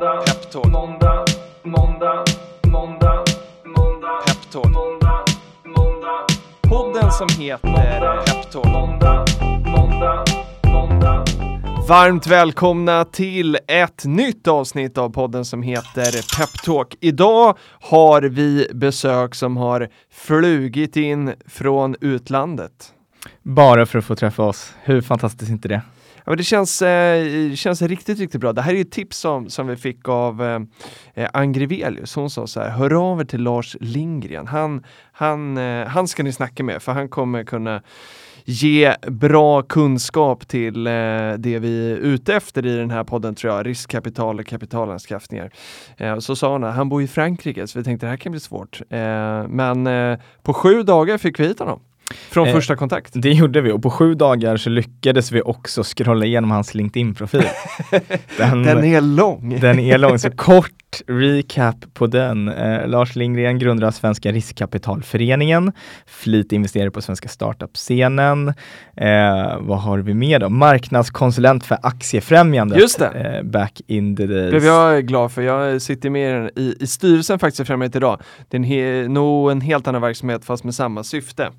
måndag, Peptalk. måndag, måndag, måndag, måndag, Peptalk. måndag, måndag. Podden som heter Peptalk. Måndag, måndag, måndag. Varmt välkomna till ett nytt avsnitt av podden som heter Peptalk. Idag har vi besök som har flugit in från utlandet. Bara för att få träffa oss. Hur fantastiskt är inte det? Ja, det känns, eh, känns riktigt, riktigt bra. Det här är ett tips som, som vi fick av eh, eh Angrevelius. Hon sa så här, hör av er till Lars Lindgren. Han, han, eh, han ska ni snacka med för han kommer kunna ge bra kunskap till eh, det vi är ute efter i den här podden tror jag, riskkapital och kapitalanskaffningar. Eh, så sa hon, han bor i Frankrike så vi tänkte det här kan bli svårt. Eh, men eh, på sju dagar fick vi hit honom. Från eh, första kontakt? Det gjorde vi och på sju dagar så lyckades vi också scrolla igenom hans LinkedIn-profil. Den, den, är lång! Den är lång, så kort recap på den. Eh, Lars Lindgren, grundare av Svenska riskkapitalföreningen, flitig investerare på svenska startup-scenen. Eh, vad har vi mer då? Marknadskonsulent för Aktiefrämjandet. Just det! Eh, back in the days. blev jag glad för. Jag sitter med i, i styrelsen för Aktiefrämjandet idag. Det är en nog en helt annan verksamhet fast med samma syfte.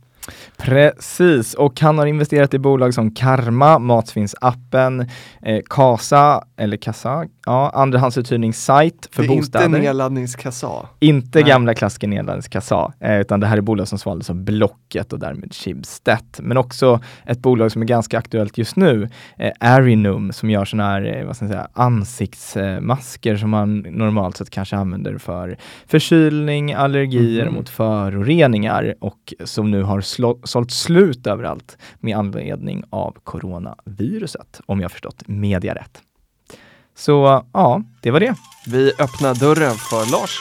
Precis, och han har investerat i bolag som Karma, Matsvinnsappen, eh, Kasa, eller Kassa, ja, andrahandsuthyrningssajt för bostäder. Inte nedladdningskassa? Inte Nej. gamla klassiker nedladdningskassa, eh, utan det här är bolag som svaldes av Blocket och därmed Schibsted. Men också ett bolag som är ganska aktuellt just nu, eh, Arinum, som gör sådana här, eh, vad ska jag säga, ansiktsmasker som man normalt sett kanske använder för förkylning, allergier mm. mot föroreningar och som nu har sålt slut överallt med anledning av coronaviruset, om jag förstått media rätt. Så ja, det var det. Vi öppnar dörren för Lars.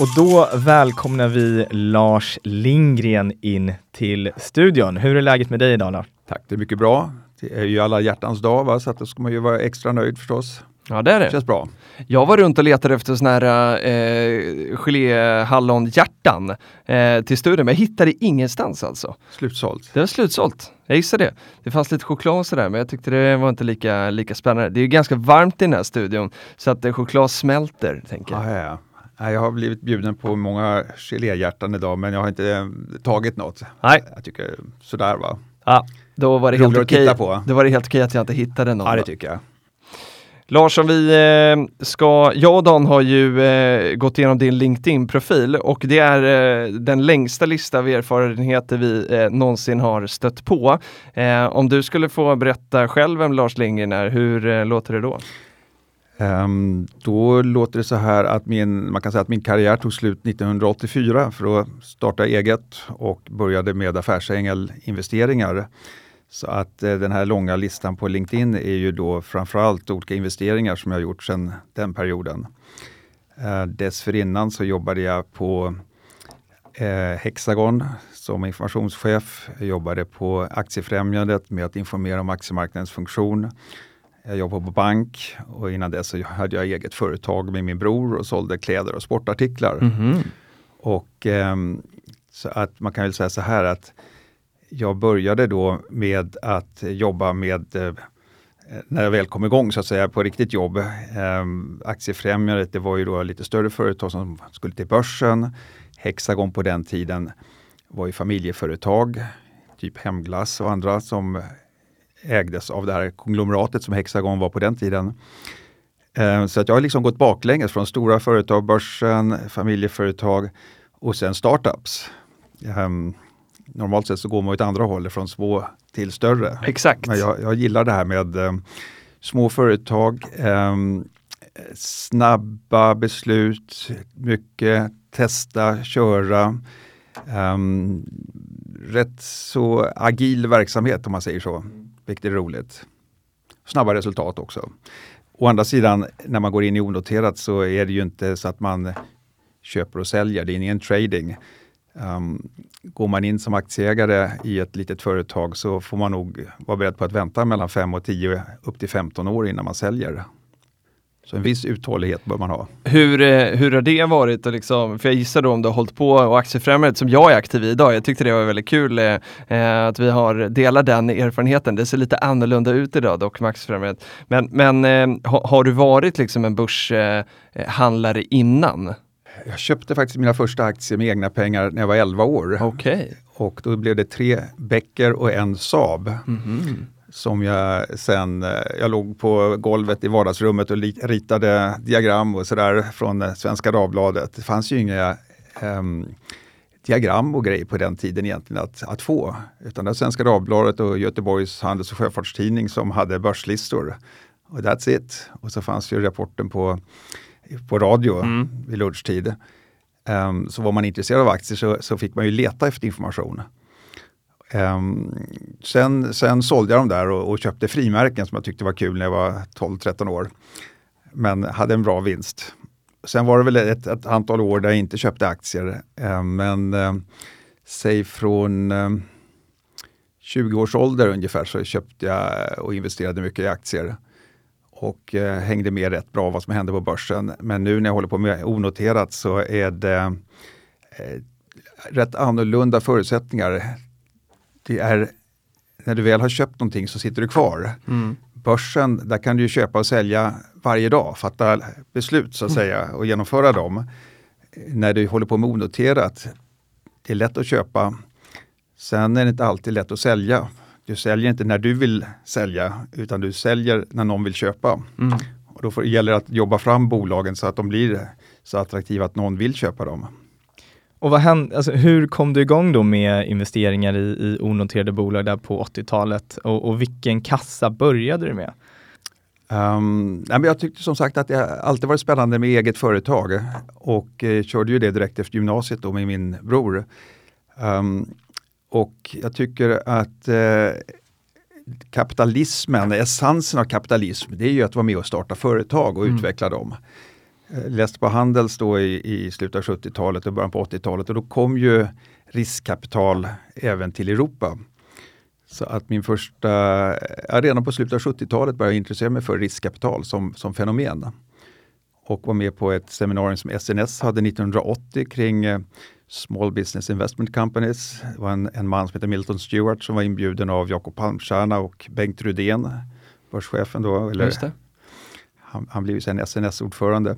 Och då välkomnar vi Lars Lindgren in till studion. Hur är läget med dig idag Lars? Tack, det är mycket bra. Det är ju alla hjärtans dag, va? så att då ska man ju vara extra nöjd förstås. Ja det är det. Känns bra. Jag var runt och letade efter såna här eh, geléhallonhjärtan eh, till studion, men jag hittade ingenstans alltså. Slutsålt. Det var slutsålt. Jag gissar det. Det fanns lite choklad och sådär, men jag tyckte det var inte lika, lika spännande. Det är ju ganska varmt i den här studion, så att eh, choklad smälter, tänker jag. Ah, ja. Jag har blivit bjuden på många geléhjärtan idag, men jag har inte eh, tagit något. Nej. Jag tycker sådär va. Ja, då var det helt okej. Okay. Då var det helt okej att jag inte hittade någon. Ja, det tycker jag. Lars, vi eh, ska, jag och Dan har ju eh, gått igenom din LinkedIn-profil och det är eh, den längsta lista av erfarenheter vi någonsin har stött på. Om du skulle få berätta själv vem Lars Lindgren är, hur låter det då? Um, då låter det så här att min, man kan säga att min karriär tog slut 1984 för att starta eget och började med affärsängel-investeringar. Så att eh, den här långa listan på LinkedIn är ju då framförallt olika investeringar som jag gjort sedan den perioden. Eh, dessförinnan så jobbade jag på eh, Hexagon som informationschef. Jag jobbade på Aktiefrämjandet med att informera om aktiemarknadens funktion. Jag jobbade på bank och innan dess så hade jag eget företag med min bror och sålde kläder och sportartiklar. Mm -hmm. Och eh, så att man kan väl säga så här att jag började då med att jobba med eh, när jag väl kom igång så att säga på riktigt jobb. Eh, Aktiefrämjandet, det var ju då lite större företag som skulle till börsen. Hexagon på den tiden var ju familjeföretag, typ Hemglass och andra som ägdes av det här konglomeratet som Hexagon var på den tiden. Eh, så att jag har liksom gått baklänges från stora företag, börsen, familjeföretag och sen startups. Um, normalt sett så går man åt andra hållet, från små till större. Exakt. Men jag, jag gillar det här med eh, små företag, eh, snabba beslut, mycket testa, köra. Um, rätt så agil verksamhet om man säger så, vilket är roligt. Snabba resultat också. Å andra sidan, när man går in i onoterat så är det ju inte så att man köper och säljer, det är ingen trading. Um, går man in som aktieägare i ett litet företag så får man nog vara beredd på att vänta mellan 5 och 10 upp till 15 år innan man säljer. Så en viss uthållighet bör man ha. Hur, eh, hur har det varit? Och liksom, för jag gissar då om du har hållit på och Aktiefrämjandet som jag är aktiv i idag. Jag tyckte det var väldigt kul eh, eh att vi har delat den erfarenheten. Det ser lite annorlunda ut idag dock med Aktiefrämjandet. Men, men eh, har, har, du varit liksom en börshandlare eh, innan? Jag köpte faktiskt mina första aktier med egna pengar när jag var 11 år. Okay. Och då blev det tre Becker och en Saab. Mm -hmm som jag sen, eh, jag låg på golvet i vardagsrummet och ritade diagram och sådär från eh, Svenska Dagbladet. Det fanns ju inga um, diagram och grejer på den tiden egentligen att, att få. Utan det var Svenska Dagbladet och Göteborgs Handels och Sjöfartstidning som hade börslistor. Och that's it. Och så fanns ju rapporten på, på radio mm. vid lunchtid. Um, så var man intresserad av aktier så, så fick man ju leta efter information. Um, sen, sen sålde jag dem där och, och, köpte frimärken som jag tyckte var kul när jag var 12-13 år. Men hade en bra vinst. Sen var det väl ett, ett antal år där jag inte köpte aktier. Um, men um, säg från 20 års ålder ungefär så köpte jag och investerade mycket i aktier. Och uh, hängde med rätt bra vad som hände på börsen. Men nu när jag håller på med onoterat så är det uh, rätt annorlunda förutsättningar det är när du väl har köpt någonting så sitter du kvar. Mm. Börsen, där kan du köpa och sälja varje dag, fatta beslut så att mm. säga och genomföra dem. När du håller på med onoterat, det är lätt att köpa. Sen är det inte alltid lätt att sälja. Du säljer inte när du vill sälja utan du säljer när någon vill köpa. Mm. Och då får, gäller det att jobba fram bolagen så att de blir så attraktiva att någon vill köpa dem. Och vad hände, alltså, hur kom du igång då med investeringar i, i onoterade bolag där på 80-talet och, och vilken kassa började du med? Um, nej, men jag tyckte som sagt att det alltid varit spännande med eget företag och eh, körde ju det direkt efter gymnasiet då med min bror. Um, och jag tycker att eh, kapitalismen, essensen av kapitalism, det är ju att vara med och starta företag och mm. utveckla dem. Eh, läste på Handels då i, i slutet av 70-talet och början på 80-talet och då kom ju riskkapital även till Europa. Så att min första, ja, redan på slutet av 70-talet började jag intressera mig för riskkapital som, som fenomen. Och var med på ett seminarium som SNS hade 1980 kring eh, Small Business Investment Companies. Det var en, en man som heter Milton Stewart som var inbjuden av Jakob Palmstierna och Bengt Rudén, börschefen då, eller han, han blev sen SNS-ordförande.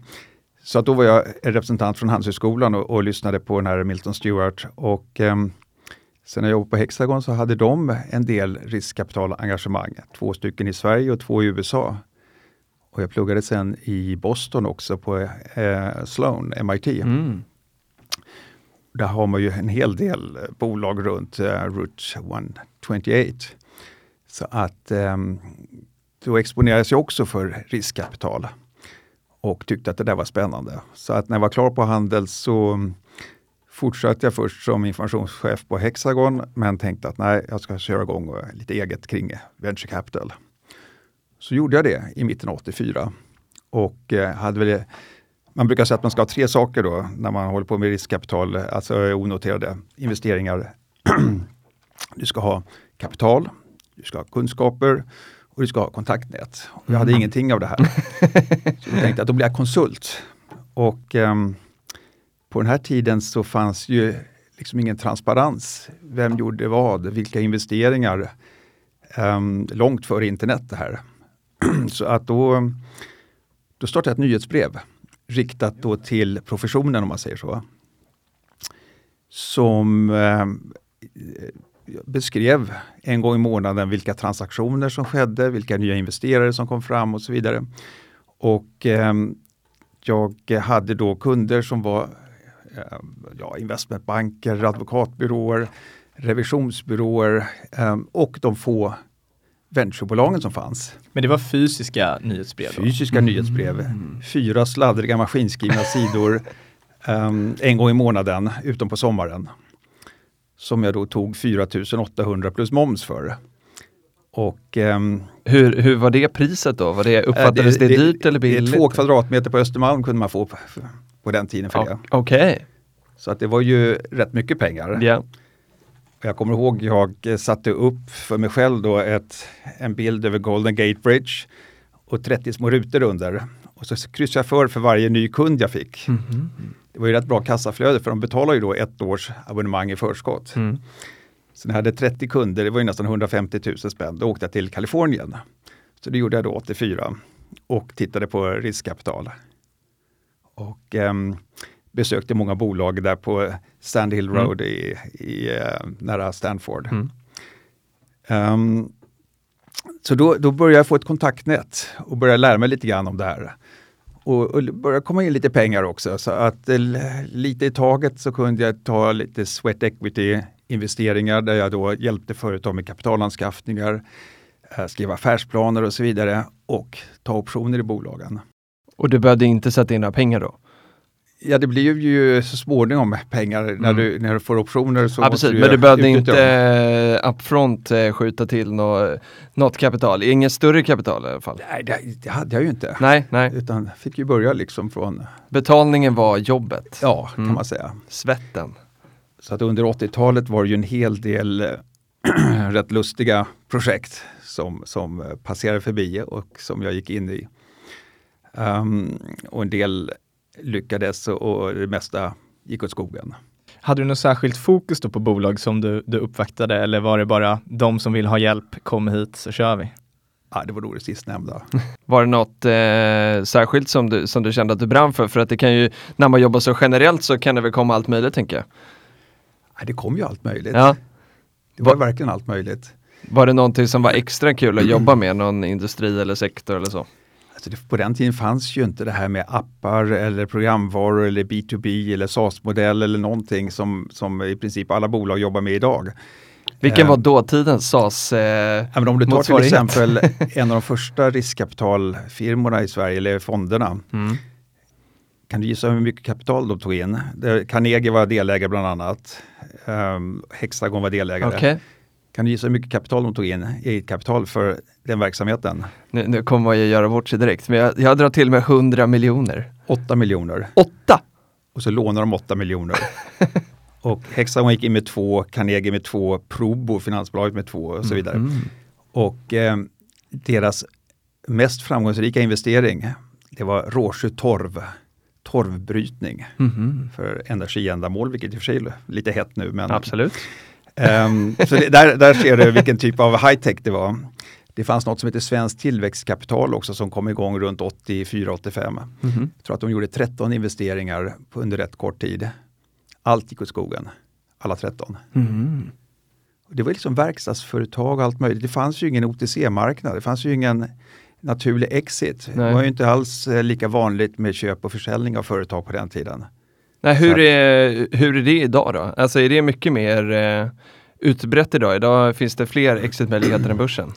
Så att då var jag en representant från Handelshögskolan och, och lyssnade på den här Milton Stewart. Och, eh, sen när jag jobbade på Hexagon så hade de en del riskkapitalengagemang. Två stycken i Sverige och två i USA. Och jag pluggade sen i Boston också på eh, Sloan, MIT. Mm. Där har man ju en hel del eh, bolag runt eh, Route 128. Så att eh, då exponerades jag också för riskkapital och tyckte att det där var spännande. Så att när jag var klar på Handel så mm, fortsatte jag först som informationschef på Hexagon men tänkte att nej, jag ska köra igång lite eget kring venture capital. Så gjorde jag det i mitten av 84 och eh, hade väl man brukar säga att man ska ha tre saker då när man håller på med riskkapital, alltså onoterade investeringar. du ska ha kapital, du ska ha kunskaper och du ska ha kontaktnät. Och jag hade mm. ingenting av det här. så jag tänkte att då blir jag konsult. Och um, på den här tiden så fanns ju liksom ingen transparens. Vem gjorde vad? Vilka investeringar? Um, långt före internet det här. så att då, då startade jag ett nyhetsbrev riktat då till professionen om man säger så. Som eh, beskrev en gång i månaden vilka transaktioner som skedde, vilka nya investerare som kom fram och så vidare. Och eh, jag hade då kunder som var eh, ja, investmentbanker, advokatbyråer, revisionsbyråer eh, och de få venturebolagen som fanns. Men det var fysiska nyhetsbrev? Då? Fysiska mm. nyhetsbrev. Fyra sladdriga maskinskrivna sidor um, en gång i månaden, utom på sommaren som jag då tog 4800 plus moms för. Och, um, hur, hur var det priset då? Var det, uppfattades det, det, det dyrt eller billigt? Det två kvadratmeter på Östermalm kunde man få på, på den tiden för det. Okej. Okay. Så att det var ju rätt mycket pengar. Yeah. Jag kommer ihåg jag satte upp för mig själv då ett, en bild över Golden Gate Bridge. och 30 små rutor under. Och så kryssade jag för för varje ny kund jag fick. Mhm. Det var ju rätt bra kassaflöde för de betalar ju då ett års abonnemang i förskott. Mm. Så när jag hade 30 kunder, det var ju nästan 150 000 spänn, då åkte jag till Kalifornien. Så det gjorde jag då 84 och tittade på riskkapital. Och ehm, besökte många bolag där på Sand Hill Road i, i, eh, nära Stanford. Mm. Ehm, så då, då började jag få ett kontaktnät och började lära mig lite grann om det här. Och, och började komma in lite pengar också så att eh, lite i taget så kunde jag ta lite sweat equity investeringar där jag då hjälpte företag med kapitalanskaffningar, eh, skriva affärsplaner och så vidare och ta optioner i bolagen. Och du behövde inte sätta in några pengar då? Ja, det blir ju så småningom pengar när, Mm. du, när du får optioner. Så Ja precis, ju men du behövde inte eh, upfront eh, skjuta till nå, något kapital, inget större kapital i alla fall? Nej, det, det hade jag ju inte. Nej, nej. Utan fick ju börja liksom från, Betalningen var jobbet, ja, kan Mm. man säga. svetten. Så att under 80-talet var det ju en hel del rätt lustiga projekt som, som eh, passerade förbi och som jag gick in i. Ehm, och en del lyckades och, och det mesta gick åt skogen. Hade du något särskilt fokus då på bolag som du, du uppvaktade eller var det bara de som vill ha hjälp, kom hit så kör vi? Ja, det var nog det sistnämnda. Var det något eh, särskilt som du, som du kände att du brann för? För att det kan ju, när man jobbar så generellt så kan det väl komma allt möjligt tänker jag. Ja, det kom ju allt möjligt. Ja. Det var verkligen allt möjligt. Var det någonting som var extra kul att jobba med, någon industri eller sektor eller så? Det, på den tiden fanns ju inte det här med appar eller programvaror eller B2B eller SAS-modell eller någonting som, som i princip alla bolag jobbar med idag. Vilken Eh, var dåtidens SAS? Eh, Ja, om du tar till exempel en av de första riskkapitalfirmorna i Sverige, eller fonderna. mm. Kan du gissa hur mycket kapital de tog in? Carnegie var delägare bland annat. Um, Hexagon var delägare. Okej, Kan du gissa hur mycket kapital de tog in, eget kapital för den verksamheten? nu, nu kommer man ju göra bort sig direkt, men jag, jag drar till med 100 miljoner. 8 miljoner. Åtta! Och så lånar de 8 miljoner. och Hexagon gick in med två, Carnegie med två, Probo, finansbolaget med två och så vidare. Mm. Och eh, deras mest framgångsrika investering, det var Råsjö torv, torvbrytning Mhm. för energiändamål, vilket i och för sig är lite hett nu. Men, Absolut. Ehm, så det, där, där ser du vilken typ av high-tech det var. Det fanns något som heter Svenskt tillväxtkapital också som kom igång runt 84-85. Mhm. Jag tror att de gjorde 13 investeringar under rätt kort tid. Allt gick åt skogen, alla 13. Mhm. Och Det var liksom verkstadsföretag och allt möjligt. Det fanns ju ingen OTC-marknad, det fanns ju ingen naturlig exit. Nej. Det var ju inte alls eh, lika vanligt med köp och försäljning av företag på den tiden. Nej, hur, är, hur är det idag då? Alltså är det mycket mer eh, utbrett idag? Idag finns det fler exitmöjligheter än börsen.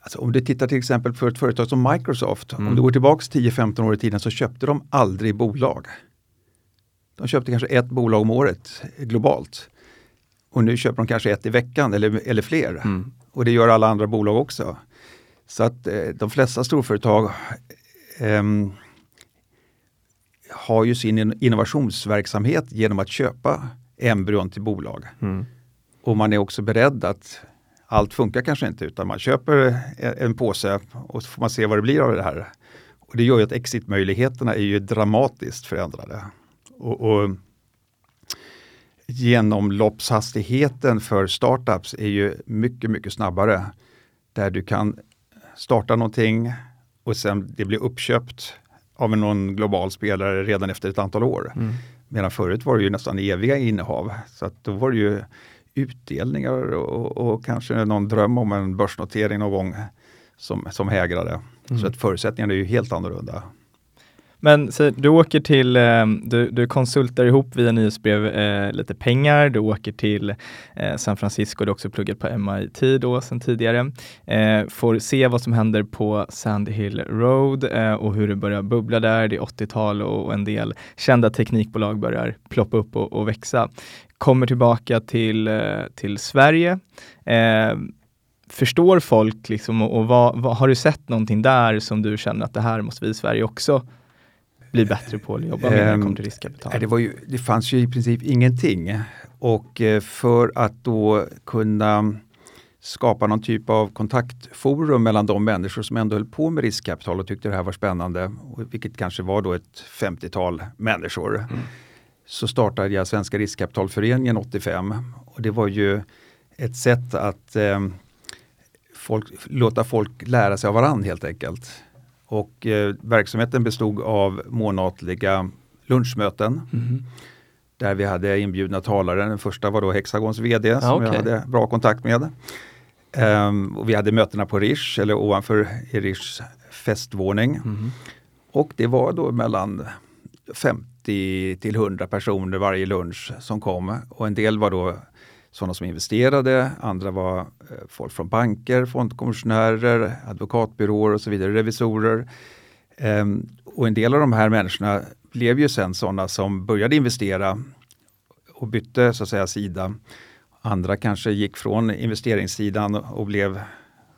Alltså om du tittar till exempel på ett företag som Microsoft, Mm. om du går tillbaks 10-15 år i tiden så köpte de aldrig bolag. De köpte kanske ett bolag om året globalt. Och nu köper de kanske ett i veckan eller, eller fler. Mm. Och det gör alla andra bolag också. Så att eh, de flesta storföretag ehm, har ju sin in- innovationsverksamhet genom att köpa embryon till bolag. Mm. Och man är också beredd att allt funkar kanske inte utan man köper en, en påse och så får man se vad det blir av det här. Och det gör ju att exitmöjligheterna är ju dramatiskt förändrade. Och, och genomloppshastigheten för startups är ju mycket, mycket snabbare. Där du kan starta någonting och sen det blir uppköpt av någon global spelare redan efter ett antal år. Mm. Medan förut var det ju nästan eviga innehav. Så att då var det ju utdelningar och, och kanske någon dröm om en börsnotering någon gång som, som hägrade. Mm. Så att förutsättningarna är ju helt annorlunda. Men så, du åker till, eh, du, du konsultar ihop via nyhetsbrev eh, lite pengar, du åker till eh, San Francisco, du har också pluggat på MIT då sedan tidigare. Eh, får se vad som händer på Sand Hill Road eh, och hur det börjar bubbla där, det är 80-tal och en del kända teknikbolag börjar ploppa upp och, och växa. Kommer tillbaka till, eh, till Sverige. Eh, förstår folk liksom och, och vad, vad, har du sett någonting där som du känner att det här måste vi i Sverige också bli bättre på att jobba med när det Ehm, kommer till riskkapital? Det, var ju, det fanns ju i princip ingenting. Och eh, för att då kunna skapa någon typ av kontaktforum mellan de människor som ändå höll på med riskkapital och tyckte det här var spännande, vilket kanske var då ett 50-tal människor. Mm. Så startade jag Svenska riskkapitalföreningen 85 och det var ju ett sätt att eh, folk, låta folk lära sig av varandra helt enkelt. Och eh, verksamheten bestod av månatliga lunchmöten. Mm. Där vi hade inbjudna talare. Den första var då Hexagons VD ah, som okay. jag hade bra kontakt med. Um, och vi hade mötena på Rish eller ovanför i Rish festvåning. Mm. Och det var då mellan 50 till 100 personer varje lunch som kom. Och en del var då sådana som investerade, andra var eh, folk från banker, fondkommissionärer, advokatbyråer och så vidare, revisorer. Um, och en del av de här människorna blev ju sen sådana som började investera och bytte så att säga sida. Andra kanske gick från investeringssidan och blev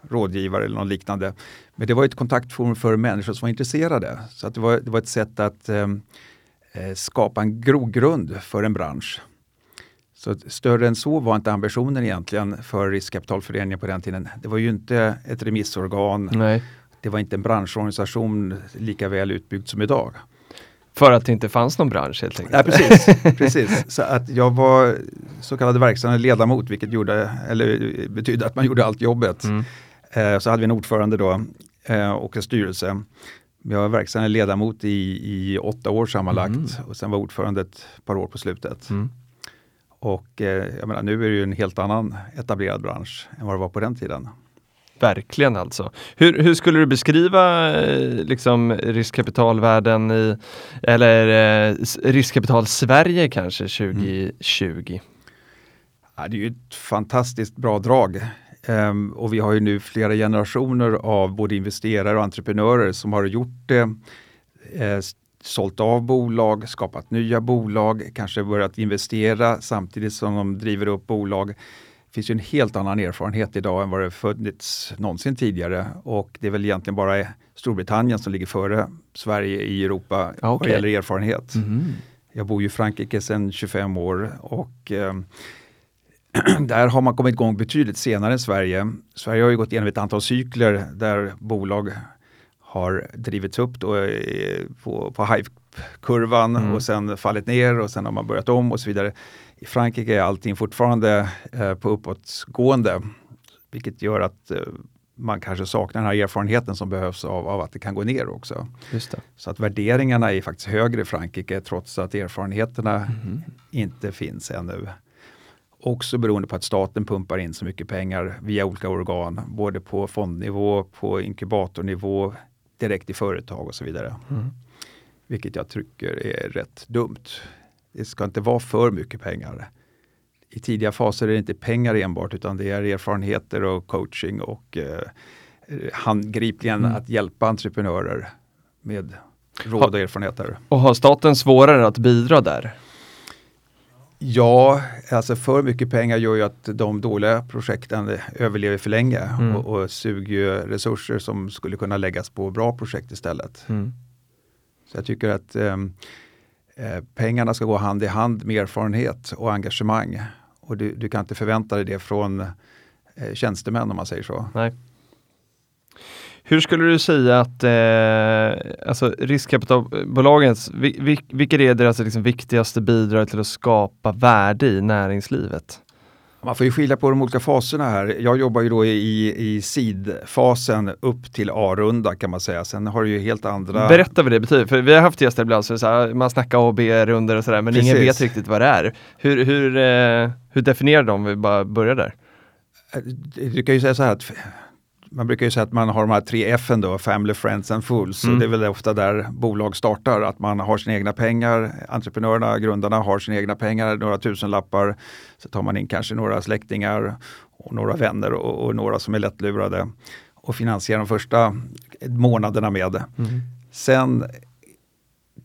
rådgivare eller något liknande. Men det var ett kontaktforum för människor som var intresserade. Så att det, var, det var ett sätt att ehm, eh skapa en grogrund för en bransch. Så större än så var inte ambitionen egentligen för riskkapitalföreningen på den tiden. Det var ju inte ett remissorgan. Nej. Det var inte en branschorganisation lika väl utbyggd som idag. För att det inte fanns någon bransch helt enkelt? Ja, precis, precis. Så att jag var så kallad verkställande ledamot vilket gjorde, eller betydde att man gjorde allt jobbet. Mm. Eh, så hade vi en ordförande då eh, och en styrelse. Jag var verkställande ledamot i, i åtta år sammanlagt mm. och sen var ordförande ett par år på slutet. Mm. Och eh, menar, nu är det ju en helt annan etablerad bransch än vad det var på den tiden. Verkligen alltså. Hur, hur skulle du beskriva eh, liksom, riskkapitalvärlden i, eller eh, riskkapital Sverige kanske 2020? Mm. Ja, det är ju ett fantastiskt bra drag. Um, och vi har ju nu flera generationer av både investerare och entreprenörer som har gjort det, eh, sålt av bolag, skapat nya bolag, kanske börjat investera samtidigt som de driver upp bolag finns ju en helt annan erfarenhet idag än vad det funnits någonsin tidigare och det är väl egentligen bara Storbritannien som ligger före Sverige i Europa okay. vad gäller erfarenhet. Mm. Jag bor ju i Frankrike sedan 25 år och eh, där har man kommit igång betydligt senare än Sverige. Sverige har ju gått igenom ett antal cykler där bolag har drivits upp då, eh, på, på hype-kurvan mm. och sen fallit ner och sen har man börjat om och så vidare. I Frankrike är allting fortfarande eh, på uppåtgående, vilket gör att eh, man kanske saknar den här erfarenheten som behövs av, av att det kan gå ner också. Så att värderingarna är faktiskt högre i Frankrike trots att erfarenheterna mm. inte finns ännu. Också beroende på att staten pumpar in så mycket pengar via olika organ, både på fondnivå, på inkubatornivå, direkt i företag och så vidare. Mm. Vilket jag tycker är rätt dumt. Det ska inte vara för mycket pengar. I tidiga faser är det inte pengar enbart utan det är erfarenheter och coaching och eh, handgripligen mm. att hjälpa entreprenörer med råd och erfarenheter. Och har staten svårare att bidra där? Ja, alltså för mycket pengar gör ju att de dåliga projekten överlever för länge mm. och, och suger resurser som skulle kunna läggas på bra projekt istället. Mm. Så jag tycker att um, Eh, pengarna ska gå hand i hand med erfarenhet och engagemang. Och du, du kan inte förvänta dig det från eh, tjänstemän om man säger så. Nej. Hur skulle du säga att eh, alltså riskkapitalbolagens, vilka är deras liksom viktigaste bidrag till att skapa värde i näringslivet? Man får ju skilja på de olika faserna här. Jag jobbar ju då i, i SID-fasen upp till A-runda kan man säga. Sen har du ju helt andra... Berätta vad det betyder, för vi har haft gäster ibland så, så här, man snackar A och B-runder och sådär men Precis. ingen vet riktigt vad det är. Hur, hur, eh, hur definierar de, om vi bara börjar där? Du kan ju säga så här att man brukar ju säga att man har de här tre F då, Family, Friends and Fools. Mm. det är väl ofta där bolag startar, att man har sina egna pengar. Entreprenörerna, grundarna har sina egna pengar, några tusenlappar. Så tar man in kanske några släktingar och några vänner och, och några som är lättlurade och finansierar de första månaderna med. Mm. Sen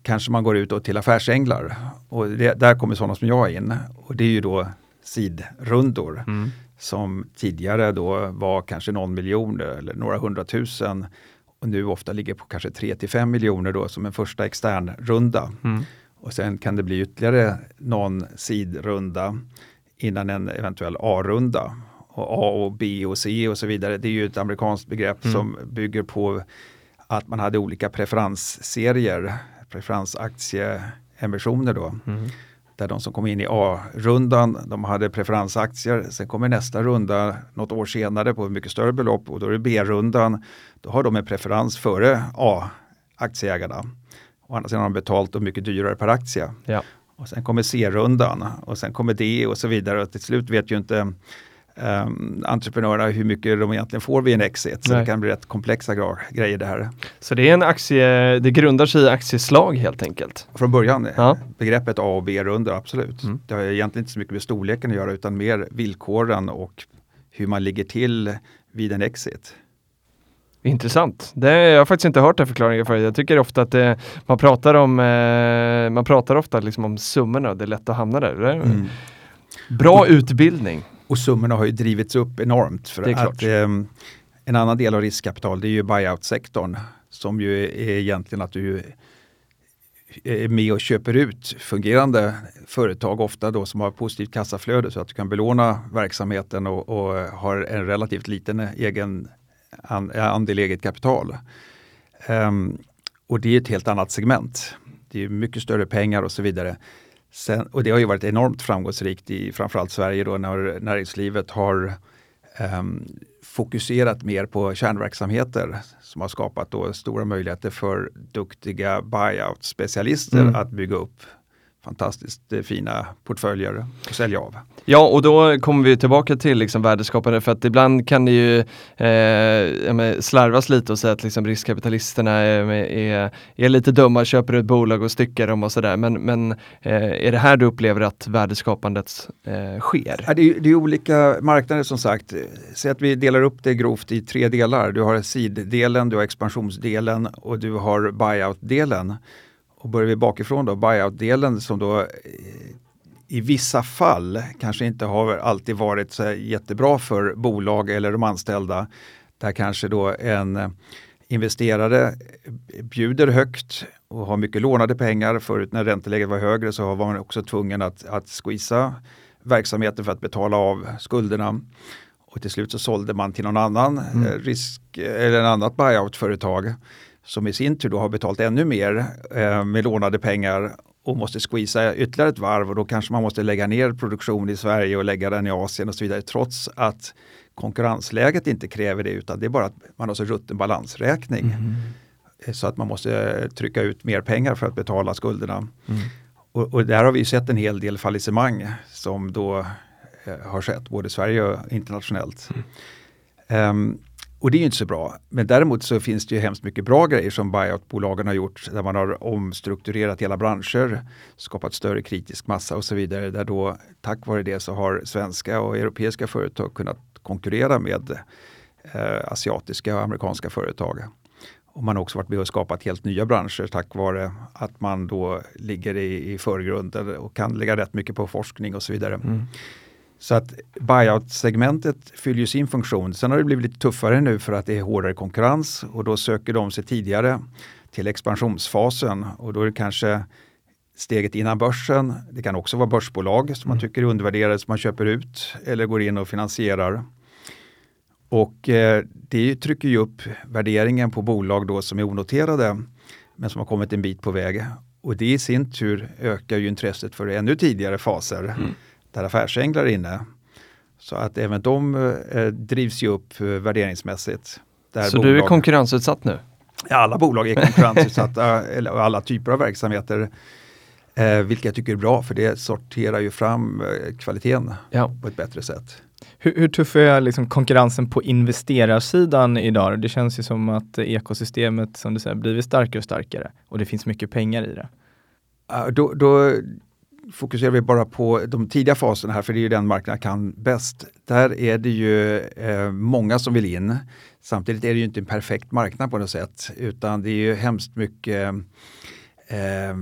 kanske man går ut till affärsänglar och det, där kommer sådana som jag in och det är ju då sidrundor. Mm som tidigare då var kanske någon miljon eller några hundratusen och nu ofta ligger på kanske 3 till 5 miljoner då som en första extern runda. Mm. Och sen kan det bli ytterligare någon sidrunda innan en eventuell A-runda. och A och B och C och så vidare. Det är ju ett amerikanskt begrepp Mm. som bygger på att man hade olika preferensserier, preferensaktieemissioner då. Mm. Där de som kom in i A-rundan, de hade preferensaktier. Sen kommer nästa runda något år senare på mycket större belopp och då är det B-rundan. Då har de en preferens före A-aktieägarna. Å andra sidan har de betalt och mycket dyrare per aktie. Ja. Och sen kommer C-rundan och sen kommer D och så vidare. Och till slut vet ju inte um, entreprenörerna hur mycket de egentligen får vid en exit. Så Nej. det kan bli rätt komplexa grejer det här. Så det är en aktie, det grundar sig i aktieslag helt enkelt. Från början, Ja. begreppet A och B-rundor, absolut. Mm. Det har egentligen inte så mycket med storleken att göra utan mer villkoren och hur man ligger till vid en exit. Intressant. Det, jag har faktiskt inte hört den förklaringen förut. Jag tycker ofta att det, man pratar om eh, man pratar ofta liksom om summorna det är lätt att hamna där. Mm. Bra utbildning. Och summorna har ju drivits upp enormt. För att, ehm, en annan del av riskkapital det är ju buyout-sektorn som ju är egentligen att du är med och köper ut fungerande företag ofta då som har positivt kassaflöde så att du kan belåna verksamheten och, och har en relativt liten egen an, andel eget kapital. Ehm, och det är ett helt annat segment. Det är mycket större pengar och så vidare. Sen, och det har ju varit enormt framgångsrikt i framförallt Sverige då när näringslivet har ehm, fokuserat mer på kärnverksamheter som har skapat då stora möjligheter för duktiga buyout-specialister Mm. att bygga upp fantastiskt fina portföljer och sälja av. Ja, och då kommer vi tillbaka till liksom värdeskapande för att ibland kan det ju eh, slarvas lite och säga att liksom riskkapitalisterna är, är, är lite dumma, köper ett bolag och styckar dem och sådär. Men, men eh, är det här du upplever att värdeskapandet eh, sker? Ja, det, är, det är olika marknader som sagt. Säg att vi delar upp det grovt i tre delar. Du har seed-delen, du har expansionsdelen och du har buyout-delen. Och börjar vi bakifrån då, buyout-delen som då eh, i vissa fall kanske inte har alltid varit så jättebra för bolag eller de anställda. Där kanske då en eh, investerare bjuder högt och har mycket lånade pengar. Förut när ränteläget var högre så var man också tvungen att, att squeeza verksamheten för att betala av skulderna. Och till slut så sålde man till någon annan Mm. eh, risk eller en annat buyout-företag som i sin tur då har betalt ännu mer eh, med lånade pengar och måste squeeza ytterligare ett varv och då kanske man måste lägga ner produktion i Sverige och lägga den i Asien och så vidare trots att konkurrensläget inte kräver det utan det är bara att man har så rutten balansräkning. Eh, Så att man måste eh, trycka ut mer pengar för att betala skulderna. Mm. Och, och där har vi sett en hel del fallissemang som då eh, har skett både i Sverige och internationellt. Ehm, och det är ju inte så bra. Men däremot så finns det ju hemskt mycket bra grejer som buyoutbolagen har gjort där man har omstrukturerat hela branscher, skapat större kritisk massa och så vidare. Där då tack vare det så har svenska och europeiska företag kunnat konkurrera med eh, asiatiska och amerikanska företag. Och man har också varit med och skapat helt nya branscher tack vare att man då ligger i, i förgrunden och kan lägga rätt mycket på forskning och så vidare. Mm. Så att buyout-segmentet fyller ju sin funktion. Sen har det blivit lite tuffare nu för att det är hårdare konkurrens och då söker de sig tidigare till expansionsfasen och då är det kanske steget innan börsen. Det kan också vara börsbolag som man tycker är undervärderade som man köper ut eller går in och finansierar. Och eh, det trycker ju upp värderingen på bolag då som är onoterade men som har kommit en bit på väg. Och det i sin tur ökar ju intresset för ännu tidigare faser där affärsänglar är inne. Så att även de eh, drivs ju upp eh, värderingsmässigt. Så du är bolag- konkurrensutsatt nu? Ja, alla bolag är konkurrensutsatta eller alla typer av verksamheter. Eh, vilket jag tycker är bra för det sorterar ju fram eh, kvaliteten Ja. på ett bättre sätt. Hur, hur tuff är liksom konkurrensen på investerarsidan idag? Det känns ju som att ekosystemet som du säger blivit starkare och starkare och det finns mycket pengar i det. Ja, då, då fokuserar vi bara på de tidiga faserna här, för det är ju den marknaden kan bäst. Där är det ju eh, många som vill in. Samtidigt är det ju inte en perfekt marknad på något sätt, utan det är ju hemskt mycket eh,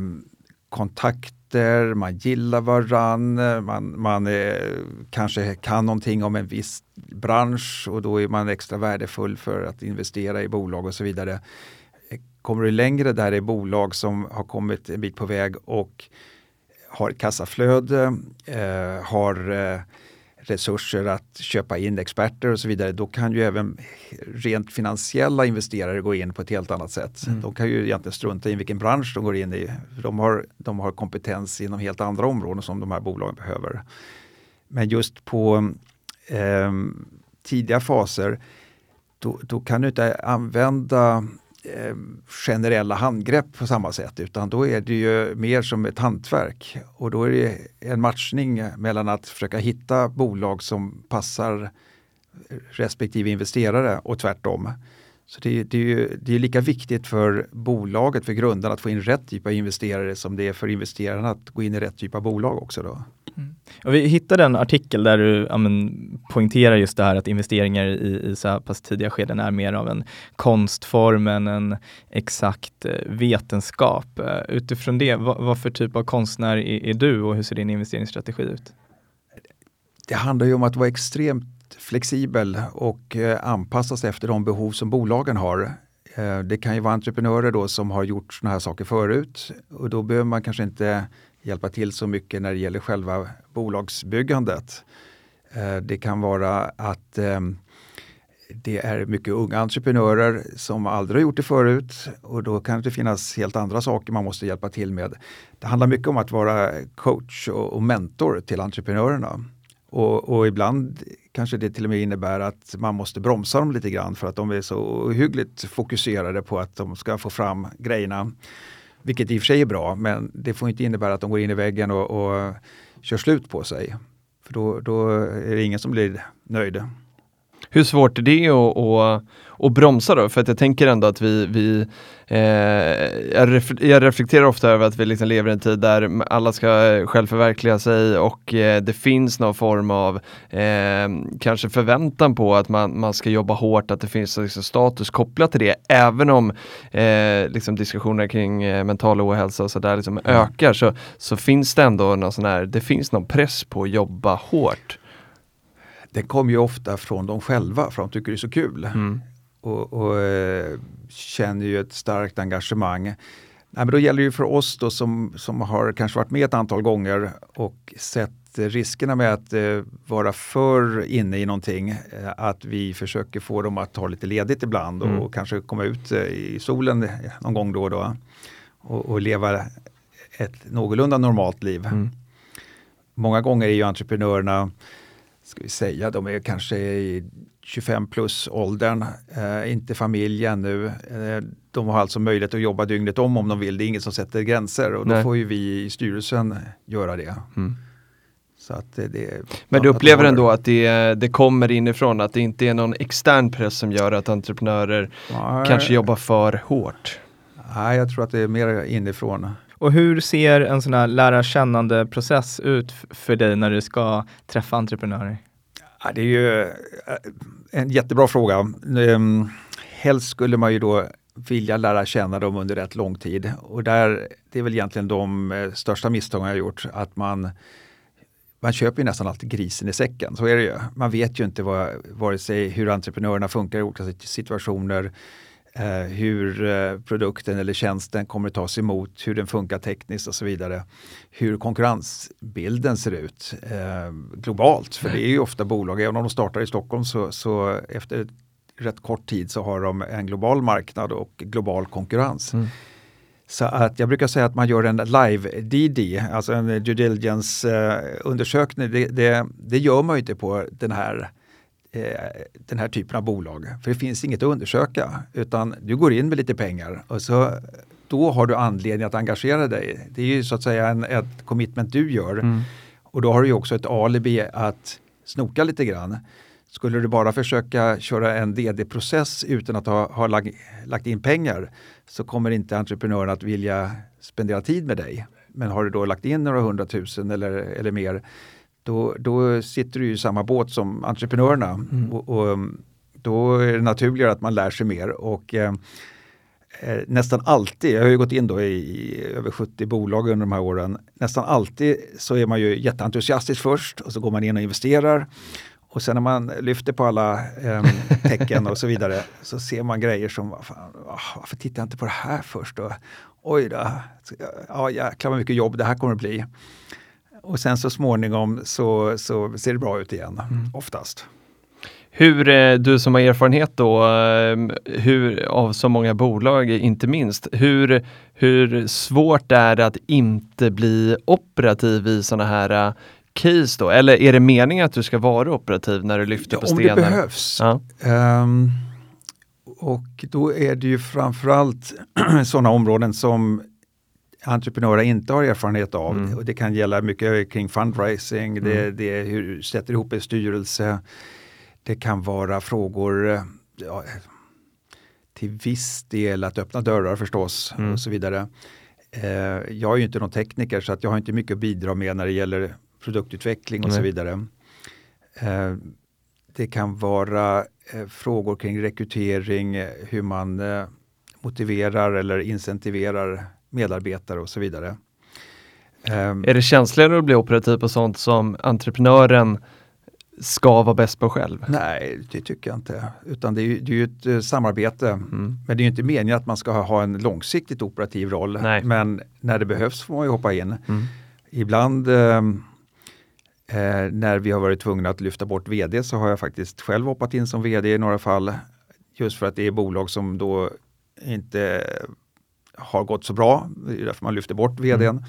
kontakter, man gillar varann, man, man eh, kanske kan någonting om en viss bransch och då är man extra värdefull för att investera i bolag och så vidare. Kommer du längre där är bolag som har kommit en bit på väg och har ett kassaflöde, eh, har eh, resurser att köpa in experter och så vidare, då kan ju även rent finansiella investerare gå in på ett helt annat sätt. Mm. De kan ju egentligen strunta i vilken bransch de går in i. De har, de har kompetens inom helt andra områden som de här bolagen behöver. Men just på eh, tidiga faser, då, då, kan du inte använda Eh, generella handgrepp på samma sätt utan då är det ju mer som ett hantverk. Och då är det en matchning mellan att försöka hitta bolag som passar respektive investerare och tvärtom. Så det, det, är ju, det är lika viktigt för bolaget, för grundarna att få in rätt typ av investerare som det är för investerarna att gå in i rätt typ av bolag också. Då. Mm. Vi hittade en artikel där du ja, men, poängterar just det här att investeringar i, i så pass tidiga skeden är mer av en konstform än en exakt eh, vetenskap. Uh, utifrån det, vad, vad, för typ av konstnär är, är du och hur ser din investeringsstrategi ut? Det handlar ju om att vara extremt flexibel och eh, anpassas efter de behov som bolagen har. Eh, det kan ju vara entreprenörer då som har gjort sådana här saker förut och då behöver man kanske inte hjälpa till så mycket när det gäller själva bolagsbyggandet. Eh, det kan vara att ehm, det är mycket unga entreprenörer som aldrig har gjort det förut och då kan det finnas helt andra saker man måste hjälpa till med. Det handlar mycket om att vara coach och mentor till entreprenörerna. Och, och, ibland kanske det till och med innebär att man måste bromsa dem lite grann för att de är så ohyggligt fokuserade på att de ska få fram grejerna. Vilket i och för sig är bra, men det får inte innebära att de går in i väggen och, och kör slut på sig. För då, då är det ingen som blir nöjd. Hur svårt är det att, att, att bromsa då? För att jag tänker ändå att vi, vi eh, jag, reflekterar ofta över att vi liksom lever i en tid där alla ska självförverkliga sig och eh, det finns någon form av eh, kanske förväntan på att man, man ska jobba hårt, att det finns liksom status kopplat till det. Även om eh, liksom diskussioner kring eh, mental ohälsa och sådär liksom mm. ökar så, så finns det ändå någon sån här, det finns någon press på att jobba hårt den kommer ju ofta från dem själva för de tycker det är så kul. Mm. Och, och eh, känner ju ett starkt engagemang. Nej, men då gäller det ju för oss då som, som har kanske varit med ett antal gånger och sett riskerna med att eh, vara för inne i någonting, eh, att vi försöker få dem att ta lite ledigt ibland mm. och kanske komma ut eh, i solen någon gång då och då och, och leva ett någorlunda normalt liv. Mm. Många gånger är ju entreprenörerna ska vi säga, de är kanske i 25 plus åldern, eh, inte familj ännu. Eh, de har alltså möjlighet att jobba dygnet om om de vill. Det är ingen som sätter gränser och Nej. då får ju vi i styrelsen göra det. Mm. Så att det, det Men du upplever ändå att det, det kommer inifrån, att det inte är någon extern press som gör att entreprenörer Nej. kanske jobbar för hårt? Nej, jag tror att det är mer inifrån. Och hur ser en sån här lära kännande process ut för dig när du ska träffa entreprenörer? Ja, det är ju eh, en jättebra fråga. Ehm, helst skulle man ju då vilja lära känna dem under rätt lång tid. Och där, det är väl egentligen de eh, största misstagen jag gjort. Att man, man köper ju nästan alltid grisen i säcken, så är det ju. Man vet ju inte vad, vare sig hur entreprenörerna funkar i olika situationer, hur eh, produkten eller tjänsten kommer att tas emot, hur den funkar tekniskt och så vidare. Hur konkurrensbilden ser ut eh, globalt, för det är ju ofta bolag, även om de startar i Stockholm så, så efter rätt kort tid så har de en global marknad och global konkurrens. Mm. Så att jag brukar säga att man gör en live-DD, alltså en due diligence eh, undersökning. Det, det, det, gör man inte på den här Eh, den här typen av bolag. För det finns inget att undersöka utan du går in med lite pengar och så då har du anledning att engagera dig. Det är ju så att säga en, ett commitment du gör. Mm. Och då har du ju också ett alibi att snoka lite grann. Skulle du bara försöka köra en DD-process utan att ha, ha lag, lagt in pengar så kommer inte entreprenören att vilja spendera tid med dig. Men har du då lagt in några hundratusen eller, eller mer då, då sitter du i samma båt som entreprenörerna. Mm. Och, och, um, då är det naturligare att man lär sig mer. Och, eh, eh, nästan alltid, jag har ju gått in då i, över 70 bolag under de här åren, nästan alltid så är man ju jätteentusiastisk först och så går man in och investerar. Och sen när man lyfter på alla eh, tecken och så vidare så ser man grejer som, varför tittar jag inte på det här först? Och, Oj då, ja jäklar vad mycket jobb det här kommer att bli. Och sen så småningom så, så ser det bra ut igen, mm. oftast. Hur, eh, du som har erfarenhet då, eh, hur, av så många bolag inte minst, hur, hur svårt är det att inte bli operativ i sådana här case då? Eller är det meningen att du ska vara operativ när du lyfter ja, på stenar? Om det behövs. Ja. Um, och då är det ju framförallt sådana områden som entreprenörer inte har erfarenhet av. Mm. Och det kan gälla mycket kring fundraising, mm. det, det är hur sätter ihop en styrelse. Det kan vara frågor ja, till viss del att öppna dörrar förstås mm. och så vidare. Eh, jag är ju inte någon tekniker så att jag har inte mycket att bidra med när det gäller produktutveckling och så vidare. Eh, det kan vara eh, frågor kring rekrytering, hur man eh, motiverar eller incentiverar medarbetare och så vidare. Är det känsligare att bli operativ på sånt som entreprenören ska vara bäst på själv? Nej, det tycker jag inte. Utan det är ju, det är ju ett uh, samarbete. Mm. Men det är inte meningen att man ska ha, en långsiktigt operativ roll. Nej. Men när det behövs får man ju hoppa in. Mm. Ibland uh, Eh, när vi har varit tvungna att lyfta bort vd så har jag faktiskt själv hoppat in som vd i några fall. Just för att det är bolag som då inte har gått så bra. Det är därför man lyfter bort vdn. Mm.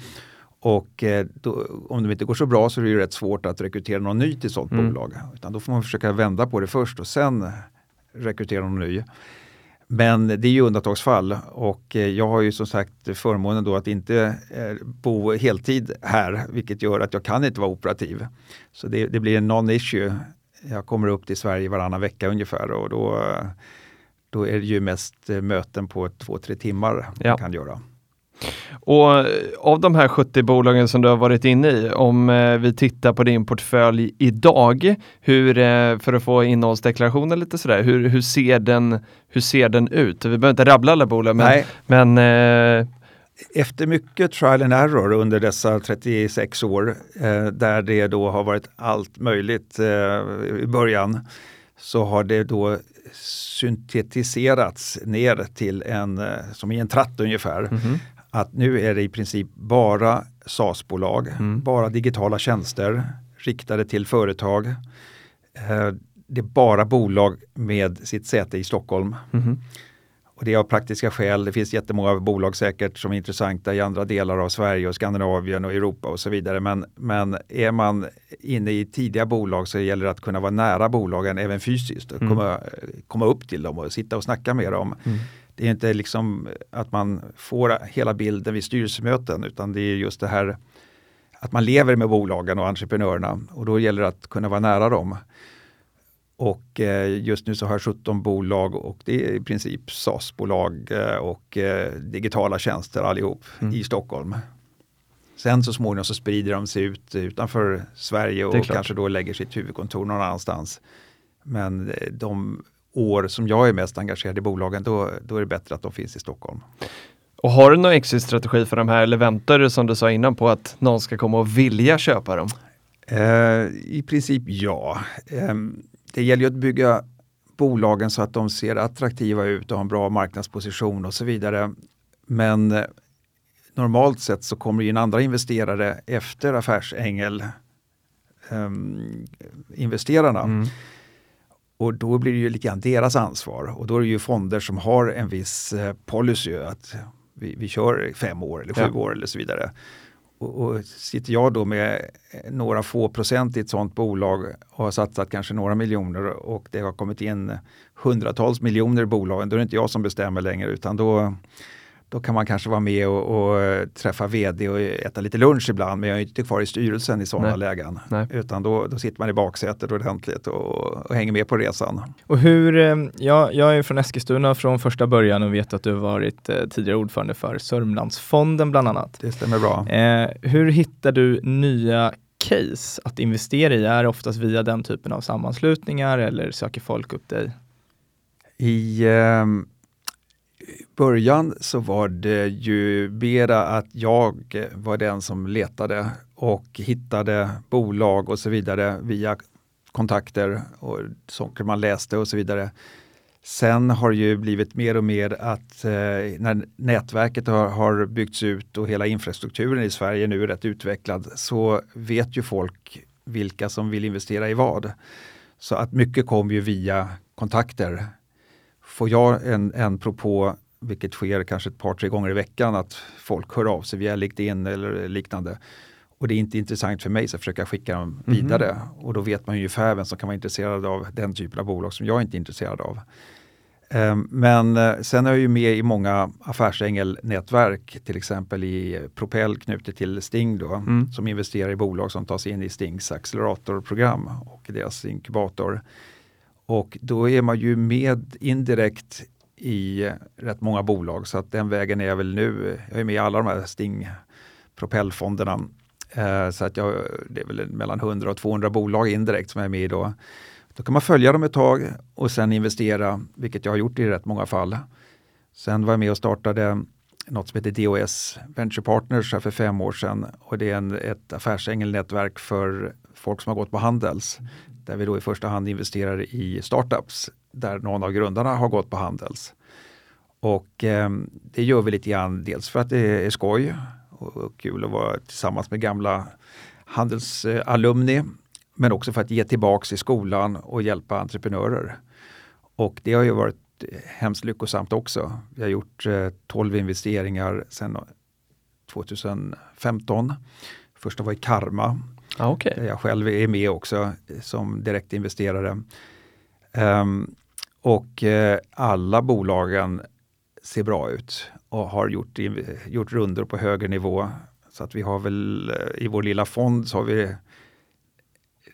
Och eh, då, om det inte går så bra så är det rätt svårt att rekrytera någon ny till sådant mm. bolag. Utan då får man försöka vända på det först och sen rekrytera någon ny. Men det är ju undantagsfall och eh, jag har ju som sagt förmånen då att inte eh, bo heltid här, vilket gör att jag kan inte vara operativ. Så det, det blir en non-issue. Jag kommer upp till Sverige varannan vecka ungefär och då, då är det ju mest eh, möten på två, tre timmar ja. man kan göra. Och av de här 70 bolagen som du har varit inne i, om eh, vi tittar på din portfölj idag, hur, eh, för att få innehållsdeklarationen lite sådär, hur, hur, ser den, hur ser den ut? Vi behöver inte rabbla alla bolag, men, men eh... efter mycket trial and error under dessa 36 år, eh, där det då har varit allt möjligt eh, i början, så har det då syntetiserats ner till en, eh, som i en tratt ungefär. Mm -hmm att nu är det i princip bara SaaS-bolag, mm. bara digitala tjänster riktade till företag. Eh, det är bara bolag med sitt säte i Stockholm. Mm. Och det är av praktiska skäl. Det finns jättemånga bolag säkert som är intressanta i andra delar av Sverige och Skandinavien och Europa och så vidare. Men, men är man inne i tidiga bolag så gäller det att kunna vara nära bolagen även fysiskt. Och mm. komma, komma upp till dem och sitta och snacka med dem. Mm det är inte liksom att man får hela bilden vid styrelsemöten utan det är just det här att man lever med bolagen och entreprenörerna och då gäller det att kunna vara nära dem. Och eh, just nu så har jag 17 bolag och det är i princip SAS-bolag eh, och eh, digitala tjänster allihop mm. i Stockholm. Sen så småningom så sprider de sig ut utanför Sverige och kanske då lägger sitt huvudkontor någon annanstans. Men de år som jag är mest engagerad i bolagen, då, då är det bättre att de finns i Stockholm. Och har du någon exit-strategi för de här eller väntar du som du sa innan på att någon ska komma och vilja köpa dem? Eh, I princip ja. Eh, det gäller ju att bygga bolagen så att de ser attraktiva ut och har en bra marknadsposition och så vidare. Men eh, normalt sett så kommer in andra investerare efter affärsängel ehm, investerarna. Mm. Och då blir det ju lite grann deras ansvar och då är det ju fonder som har en viss eh, policy att vi, vi kör fem år eller sju ja. år eller så vidare. Och, och, sitter jag då med några få procent i ett sådant bolag och har satsat kanske några miljoner och det har kommit in hundratals miljoner i bolagen, då är det inte jag som bestämmer längre utan då då kan man kanske vara med och, och, träffa vd och äta lite lunch ibland, men jag är inte kvar i styrelsen i sådana Nej. lägen. Nej. Utan då, då sitter man i baksätet ordentligt och, och hänger med på resan. Och hur, eh, ja, jag är från Eskilstuna från första början och vet att du har varit eh, tidigare ordförande för Sörmlandsfonden bland annat. Det stämmer bra. Eh, hur hittar du nya case att investera i? Är oftast via den typen av sammanslutningar eller söker folk upp dig? I eh, början så var det ju mera att jag var den som letade och hittade bolag och så vidare via kontakter och saker man läste och så vidare. Sen har det ju blivit mer och mer att eh, när nätverket har, har byggts ut och hela infrastrukturen i Sverige nu är rätt utvecklad så vet ju folk vilka som vill investera i vad. Så att mycket kommer ju via kontakter. Får jag en, en propå, vilket sker kanske ett par, tre gånger i veckan, att folk hör av sig via LinkedIn eller liknande och det är inte intressant för mig så försöker jag skicka dem vidare. Mm. Och då vet man ju ungefär vem som kan vara intresserad av den typen av bolag som jag inte är intresserad av. Ehm, men eh, sen är jag ju med i många affärsängelnätverk, till exempel i Propel knutet till Sting då, mm. som investerar i bolag som tas in i Stings acceleratorprogram och deras inkubator. Och då är man ju med indirekt i rätt många bolag så att den vägen är jag väl nu. Jag är med i alla de här Sting propellfonderna. Eh, så att jag, det är väl mellan 100 och 200 bolag indirekt som jag är med i då. Då kan man följa dem ett tag och sen investera, vilket jag har gjort i rätt många fall. Sen var jag med och startade något som heter DOS Venture Partners för fem år sedan och det är en, ett affärsängelnätverk för folk som har gått på Handels. Där vi då i första hand investerar i startups där någon av grundarna har gått på Handels. Och eh, det gör vi lite grann dels för att det är skoj och, och kul att vara tillsammans med gamla Handelsalumni eh, men också för att ge tillbaks i skolan och hjälpa entreprenörer. Och det har ju varit eh, hemskt lyckosamt också. Vi har gjort eh, 12 investeringar sedan 2015. Första var i Karma. Ah, okay. Där jag själv är med också som direktinvesterare. Um, och eh, alla bolagen ser bra ut och har gjort, gjort runder på högre nivå. Så att vi har väl eh, i vår lilla fond så har vi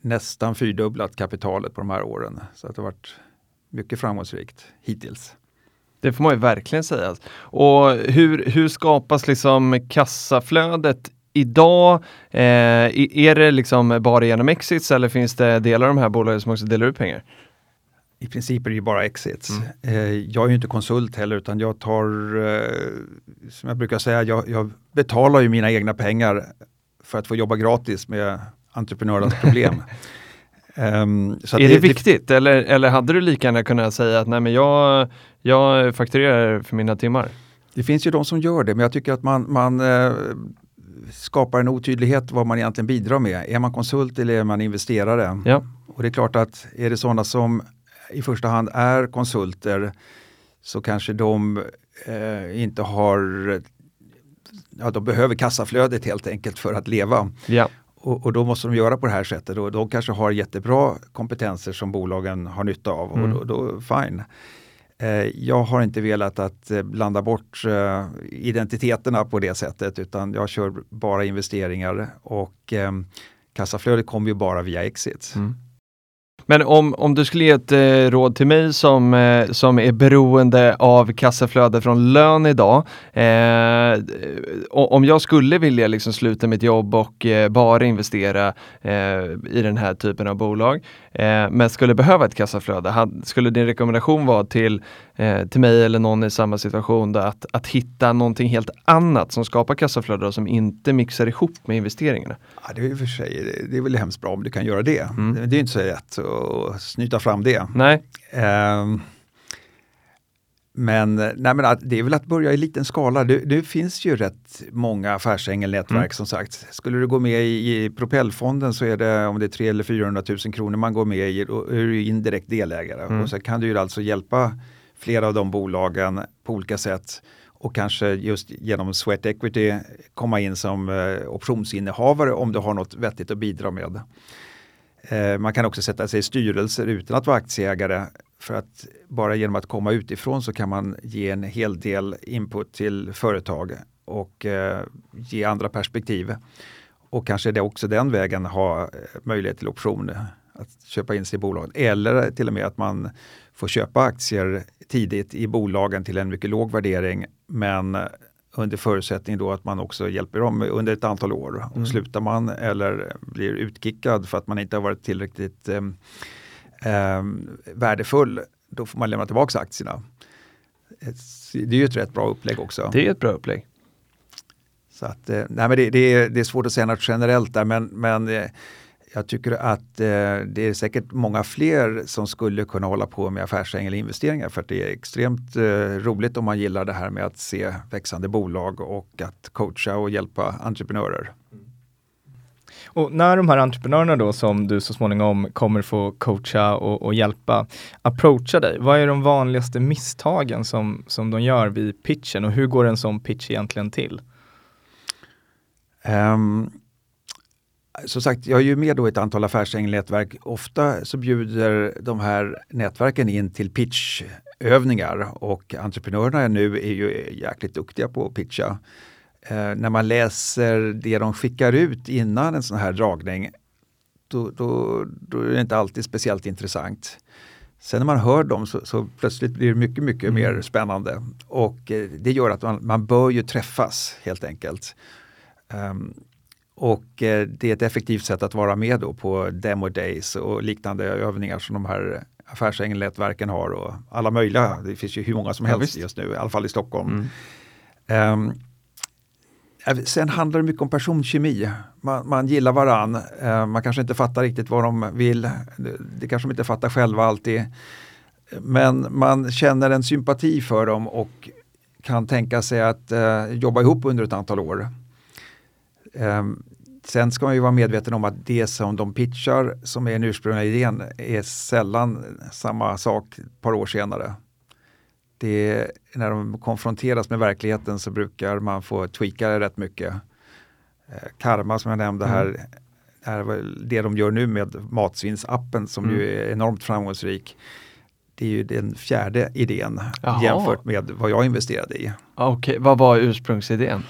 nästan fyrdubblat kapitalet på de här åren. Så att det har varit mycket framgångsrikt hittills. Det får man ju verkligen säga. Och hur, hur skapas liksom kassaflödet idag? Eh, är det liksom bara genom exits eller finns det delar av de här bolagen som också delar ut pengar? I princip är det ju bara exits. Mm. Eh, jag är ju inte konsult heller utan jag tar, eh, som jag brukar säga, jag, jag betalar ju mina egna pengar för att få jobba gratis med entreprenörernas problem. um, är det, det viktigt det, eller, eller hade du lika gärna kunnat säga att nej men jag, jag fakturerar för mina timmar? Det finns ju de som gör det men jag tycker att man, man skapar en otydlighet vad man egentligen bidrar med. Är man konsult eller är man investerare? Ja. Och det är klart att är det sådana som i första hand är konsulter så kanske de eh, inte har ja, de behöver kassaflödet helt enkelt för att leva. Ja. Och, och, då måste de göra på det här sättet och de kanske har jättebra kompetenser som bolagen har nytta av mm. och då, då fine. Eh, jag har inte velat att eh, blanda bort eh, identiteterna på det sättet utan jag kör bara investeringar och kassaflödet kommer ju bara via exit. Mm. Men om, om du skulle ge ett eh, råd till mig som, eh, som är beroende av kassaflöde från lön idag. Eh, om jag skulle vilja liksom sluta mitt jobb och eh, bara investera eh, i den här typen av bolag, eh, men skulle behöva ett kassaflöde, had, skulle din rekommendation vara till, till mig eller någon i samma situation då, att, att hitta någonting helt annat som skapar kassaflöde och som inte mixar ihop med investeringarna? Ja, det, är för sig, det är väl hemskt bra om du kan göra det. Mm. Det är inte så lätt och snyta fram det. Nej. Um, men, nej men det är väl att börja i liten skala. Det, det finns ju rätt många affärsängelnätverk mm. som sagt. Skulle du gå med i, i Propellfonden så är det om det är 300 eller 400 000 kronor man går med i, då är du indirekt delägare. Mm. Och så kan du ju alltså hjälpa flera av de bolagen på olika sätt och kanske just genom Sweat Equity komma in som eh, optionsinnehavare om du har något vettigt att bidra med. Eh, man kan också sätta sig i styrelser utan att vara aktieägare för att bara genom att komma utifrån så kan man ge en hel del input till företag och eh, ge andra perspektiv. Och kanske det också den vägen ha eh, möjlighet till option att köpa in sig i bolaget. Eller till och med att man får köpa aktier tidigt i bolagen till en mycket låg värdering men under förutsättning då att man också hjälper dem under ett antal år. Och mm. Slutar man eller blir utkickad för att man inte har varit tillräckligt eh, eh, värdefull, då får man lämna tillbaka aktierna. Det är ju ett rätt bra upplägg också. Det är ett bra upplägg. Så att, eh, nej men det, det, är, det är svårt att säga något generellt där men, men eh, jag tycker att eh, det är säkert många fler som skulle kunna hålla på med affärsängel-investeringar för att det är extremt eh, roligt om man gillar det här med att se växande bolag och att coacha och hjälpa entreprenörer. Och när de här entreprenörerna då som du så småningom kommer få coacha och, och hjälpa approacha dig, vad är de vanligaste misstagen som, som de gör vid pitchen och hur går en sån pitch egentligen till? Um, som sagt, jag är ju med då i ett antal affärsängelsnätverk. Ofta så bjuder de här nätverken in till pitchövningar och entreprenörerna nu är ju jäkligt duktiga på att pitcha. Eh, när man läser det de skickar ut innan en sån här dragning, då, då, då är det inte alltid speciellt intressant. Sen när man hör dem så, så plötsligt blir det mycket, mycket mm. mer spännande. Och eh, det gör att man, man bör ju träffas helt enkelt. Um, och eh, det är ett effektivt sätt att vara med då på demo days och liknande övningar som de här affärsängelsnätverken har och alla möjliga. Det finns ju hur många som helst ja, just nu, i alla fall i Stockholm. Mm. Um, Sen handlar det mycket om personkemi. Man, man gillar varann. Uh, man kanske inte fattar riktigt vad de vill. Det, det kanske de inte fattar själva alltid. Men man känner en sympati för dem och kan tänka sig att uh, jobba ihop under ett antal år. Um, sen ska man ju vara medveten om att det som de pitchar som är den ursprungliga idén är sällan samma sak ett par år senare det, när de konfronteras med verkligheten så brukar man få tweaka det rätt mycket. Eh, karma som jag nämnde här, mm. är det de gör nu med matsvinnsappen som mm. ju är enormt framgångsrik. Det är ju den fjärde idén Jaha. jämfört med vad jag investerade i. Okej, okay. vad var ursprungsidén?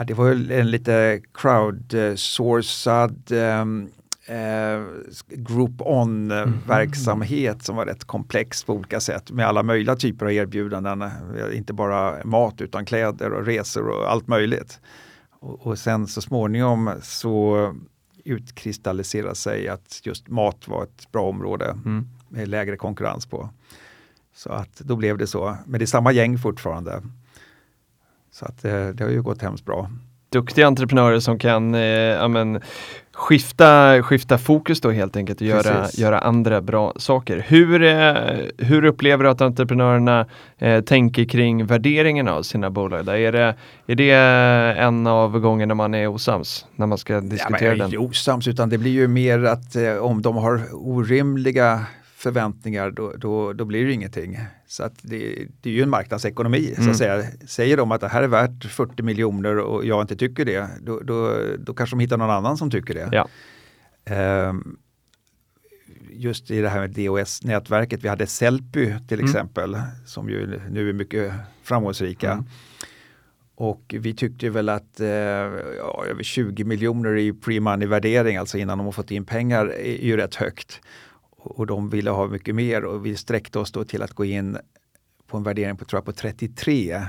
Ja, det var en lite crowdsourcad um, eh, group on-verksamhet mm. som var rätt komplex på olika sätt med alla möjliga typer av erbjudanden. Inte bara mat utan kläder och resor och allt möjligt. Och, och sen så småningom så utkristalliserade sig att just mat var ett bra område mm. med lägre konkurrens på. Så att då blev det så. Men det är samma gäng fortfarande. Så att det, eh, det har ju gått hemskt bra duktiga entreprenörer som kan eh, ja, men, skifta, skifta fokus då helt enkelt och göra, göra andra bra saker. Hur, eh, hur upplever du att entreprenörerna eh, tänker kring värderingen av sina bolag? Där? Är, det, är det en av gångerna man är osams när man ska diskutera ja, men, den? Inte osams utan det blir ju mer att eh, om de har orimliga förväntningar då, då, då blir det ingenting. Så att det, det är ju en marknadsekonomi. Mm. Så att mm. säga. Säger de att det här är värt 40 miljoner och jag inte tycker det, då, då, då kanske de hittar någon annan som tycker det. Ja. Um, just i det här med DOS-nätverket, vi hade Sellpy till mm. exempel, som ju nu är mycket framgångsrika. Mm. Och vi tyckte väl att eh, ja, över 20 miljoner i pre-money värdering, alltså innan de har fått in pengar, är ju rätt högt och de ville ha mycket mer och vi sträckte oss då till att gå in på en värdering på, tror jag, på 33.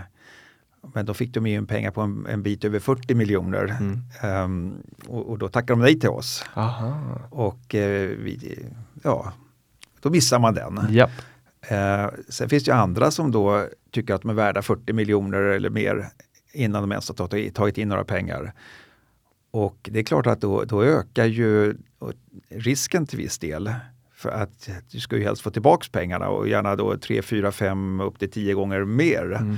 Men då fick de in pengar på en, en bit över 40 miljoner. Mm. Um, och, och, då tackade de nej till oss. Aha. Och uh, vi, ja, då missar man den. Yep. Uh, sen finns det ju andra som då tycker att de är värda 40 miljoner eller mer innan de ens har tagit, tagit in några pengar. Och det är klart att då, då ökar ju risken till viss del. För att du ska ju helst få tillbaks pengarna och gärna då 3, 4, 5 upp till 10 gånger mer. Mm.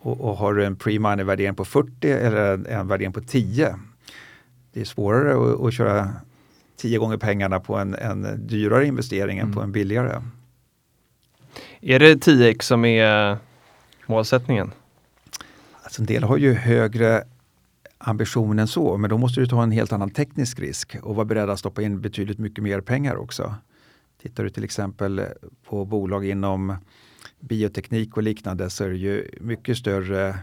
Och, och, har du en pre-money värdering på 40 eller en, en värdering på 10. Det är svårare att, att köra 10 gånger pengarna på en, en dyrare investering mm. än på en billigare. Är det 10x som är målsättningen? Alltså en del har ju högre ambition än så, men då måste du ta en helt annan teknisk risk och vara beredd att stoppa in betydligt mycket mer pengar också. Tittar du till exempel på bolag inom bioteknik och liknande så är det ju mycket större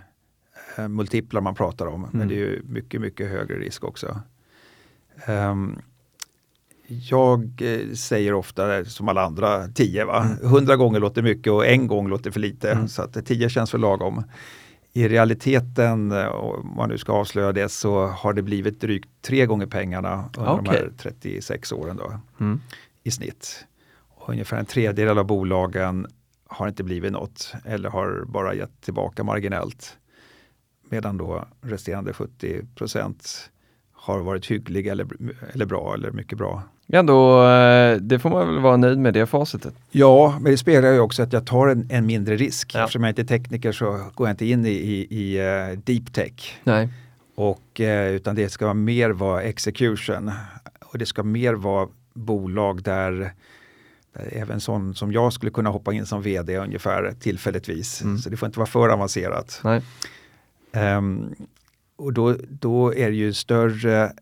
eh, multiplar man pratar om. Mm. Men det är ju mycket, mycket högre risk också. Um, jag eh, säger ofta som alla andra 10. Mm. 100 gånger låter mycket och en gång låter för lite. Mm. Så att 10 känns för lagom. I realiteten, eh, om man nu ska avslöja det, så har det blivit drygt tre gånger pengarna under okay. de här 36 åren. Då. Mm i snitt. Och ungefär en tredjedel av bolagen har inte blivit något eller har bara gett tillbaka marginellt. Medan då resterande 70 procent har varit hygglig eller, eller bra eller mycket bra. Ja, då, eh, det får man väl vara nöjd med det facitet. Ja, men det spelar ju också att jag tar en, en mindre risk. Ja. Eftersom jag inte är tekniker så går jag inte in i, i, i uh, deep tech. Nej. Och, uh, utan det ska mer vara execution. Och det ska mer vara bolag där, även sån som jag skulle kunna hoppa in som vd ungefär tillfälligtvis. Mm. Så det får inte vara för avancerat. Um, och då, då är det ju större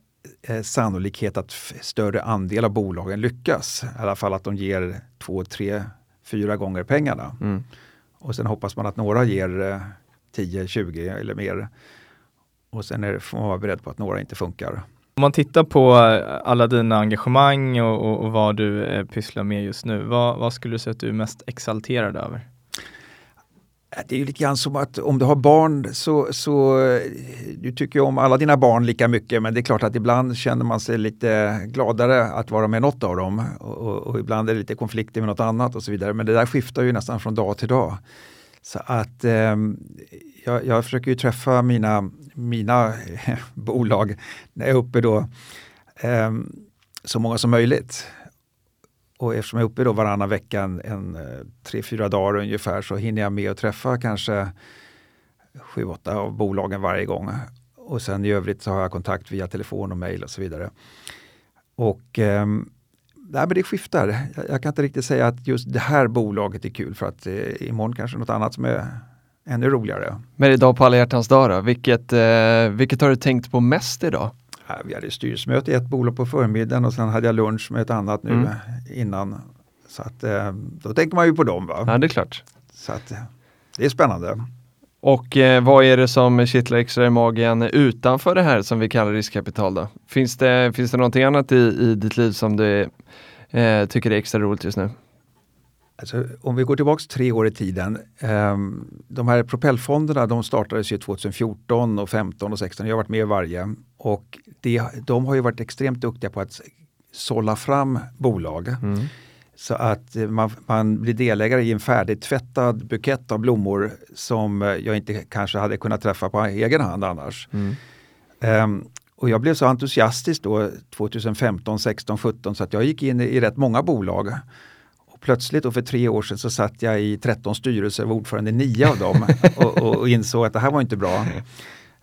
eh, sannolikhet att större andel av bolagen lyckas. I alla fall att de ger två, tre, fyra gånger pengarna. Mm. Och sen hoppas man att några ger eh, 10, 20 eller mer. Och sen är får man vara beredd på att några inte funkar. Om man tittar på eh, alla dina engagemang och, och, och vad du eh, pysslar med just nu, vad, vad skulle du säga att du är mest exalterad över? Det är ju lite grann som att om du har barn så, så eh, du tycker ju om alla dina barn lika mycket men det är klart att ibland känner man sig lite gladare att vara med något av dem och, och, och ibland är det lite konflikter med något annat och så vidare men det där skiftar ju nästan från dag till dag. Så att eh, jag, jag försöker ju träffa mina, mina eh, bolag när jag är uppe då eh, så många som möjligt. Och eftersom jag är uppe då varannan vecka en, en eh, tre, fyra dagar ungefär så hinner jag med att träffa kanske sju, åtta av bolagen varje gång. Och sen i övrigt så har jag kontakt via telefon och mejl och så vidare. Och eh, nej, men det skiftar. Jag, jag kan inte riktigt säga att just det här bolaget är kul för att eh, imorgon kanske något annat som är ännu roligare. Men idag på alla hjärtans dag då, vilket, eh, vilket har du tänkt på mest idag? Ja, Vi hade styrelsemöte i ett bolag på förmiddagen och sen hade jag lunch med ett annat nu Mm. innan. Så att eh, då tänker man ju på dem. Va? Ja, det är klart. Så att det är spännande. Och eh, vad är det som kittlar extra i magen utanför det här som vi kallar riskkapital då? Finns det, finns det någonting annat i, i ditt liv som du eh, tycker är extra roligt just nu? Alltså, om vi går tillbaks tre år i tiden. ehm, de här propellfonderna de startades ju 2014 och 15 och 16. Jag har varit med i varje. Och det, de har ju varit extremt duktiga på att sålla fram bolag. Mm. Så att eh, man, man blir delägare i en färdigtvättad bukett av blommor som eh, jag inte kanske hade kunnat träffa på egen hand annars. Mm. Ehm, och jag blev så entusiastisk då 2015, 16, 17 så att jag gick in i rätt många bolag. Och plötsligt då för tre år sedan så satt jag i 13 styrelser och var ordförande i nio av dem och, och, och insåg att det här var inte bra.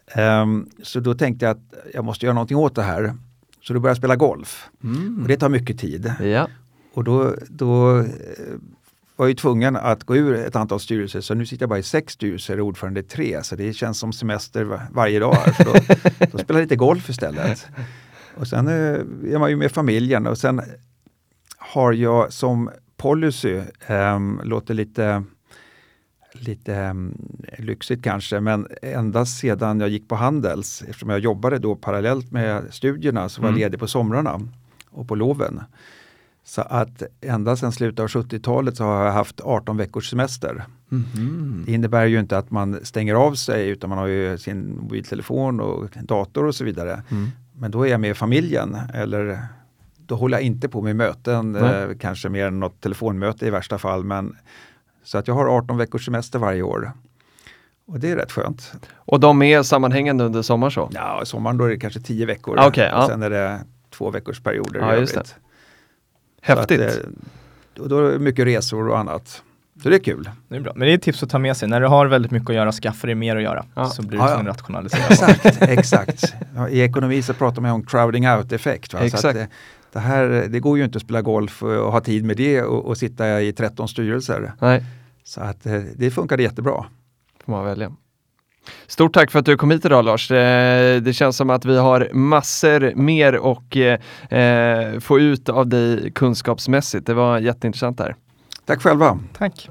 Ehm, så då tänkte jag att jag måste göra någonting åt det här. Så då började jag spela golf. Och det tar mycket tid. Ja, Och då, då eh, var jag ju tvungen att gå ur ett antal styrelser så nu sitter jag bara i sex styrelser och ordförande i tre så det känns som semester var, varje dag. Så då, då spelar jag lite golf istället. Och sen eh, är man ju med familjen och sen har jag som policy, um, låter lite lite um, lyxigt kanske, men ända sedan jag gick på Handels, eftersom jag jobbade då parallellt med studierna, så var jag Mm. ledig på somrarna och på loven. Så att ända sedan slutet av 70-talet så har jag haft 18 veckors semester. Mhm. Det innebär ju inte att man stänger av sig utan man har ju sin mobiltelefon och dator och så vidare. Mm. Men då är jag med familjen eller då håller jag inte på med möten, eh, kanske mer än något telefonmöte i värsta fall. Men, så att jag har 18 veckors semester varje år. Och det är rätt skönt. Och de är sammanhängande under sommar så? Ja, i sommaren då är det kanske 10 veckor. Ah, ja. och sen är det två veckors perioder Ja, i just övrigt. Häftigt. Så att, eh, och då är det mycket resor och annat. Så det är kul. Det är bra. Men det är ett tips att ta med sig. När du har väldigt mycket att göra, skaffa dig mer att göra. Ja. Så blir Ja, du ja. tvungen att rationalisera. Exakt, exakt. Ja, I ekonomi så pratar man om crowding out-effekt. Exakt. att det, här, det går ju inte att spela golf och, ha tid med det och, och sitta i 13 styrelser. Nej, Så att eh, det funkade jättebra. får man välja. Stort tack för att du kom hit idag Lars. Det, känns som att vi har massor mer och eh, få ut av dig kunskapsmässigt. Det var jätteintressant där. Tack själva. Tack.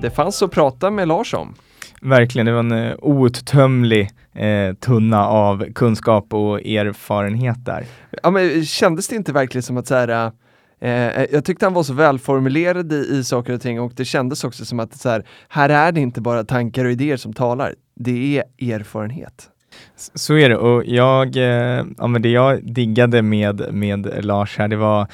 Det fanns att prata med Lars om. Verkligen, det var en eh, outtömlig eh, tunna av kunskap och erfarenhet där. Ja, men kändes det inte verkligen som att så här, eh, jag tyckte han var så välformulerad i, i saker och ting och det kändes också som att så här, här är det inte bara tankar och idéer som talar, det är erfarenhet. Så är det och jag, eh, ja men det jag diggade med, med Lars här, det var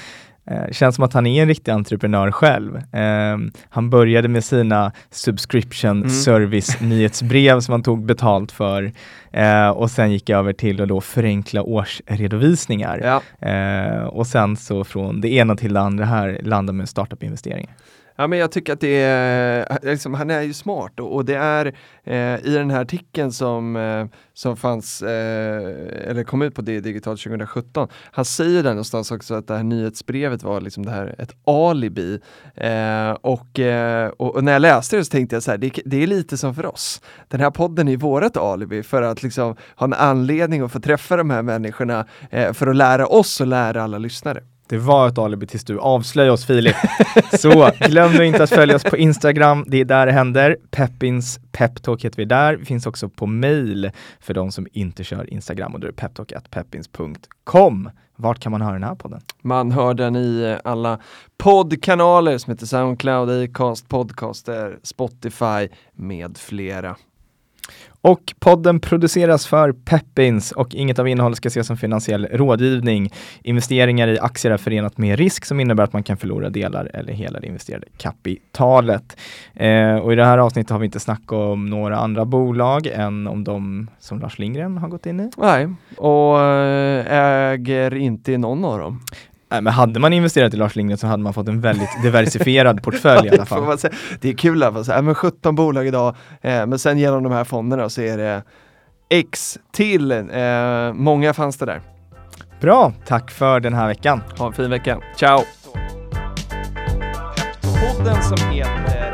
Eh, känns som att han är en riktig entreprenör själv. Eh, han började med sina subscription Mm. service nyhetsbrev som han tog betalt för eh, och sen gick över till att då förenkla årsredovisningar. Ja. Eh, och sen så från det ena till det andra här landade med startup-investeringar. Ja men jag tycker att det är, eh, liksom, han är ju smart och, och det är eh, i den här artikeln som, eh, som fanns, eh, eller kom ut på det digitalt 2017, han säger där någonstans också att det här nyhetsbrevet var liksom det här ett alibi. Eh, och, eh, och, och när jag läste det så tänkte jag så här, det, det är lite som för oss. Den här podden är vårt alibi för att liksom ha en anledning att få träffa de här människorna eh, för att lära oss och lära alla lyssnare. Det var ett alibi tills du avslöjade oss Filip. Så glöm nu inte att följa oss på Instagram, det är där det händer. Peppins peptalk heter vi där. Vi finns också på mail för de som inte kör Instagram och då är det peptalk.peppins.com. Vart kan man höra den här podden? Man hör den i eh, alla poddkanaler som heter Soundcloud, Acast, Podcaster, Spotify med flera. Och podden produceras för Peppins och inget av innehållet ska ses som finansiell rådgivning. Investeringar i aktier är förenat med risk som innebär att man kan förlora delar eller hela det investerade kapitalet. Eh, och i det här avsnittet har vi inte snackat om några andra bolag än om de som Lars Lindgren har gått in i. Nej, och eh, äger inte i någon av dem. Nej, men hade man investerat i Lars Lindgren så hade man fått en väldigt diversifierad portfölj i alla fall. säga. Det är kul så här, men 17 bolag idag, eh, men sen genom de här fonderna så är det X till, eh, många fanns det där. Bra, tack för den här veckan. Ha en fin vecka, ciao! Podden som heter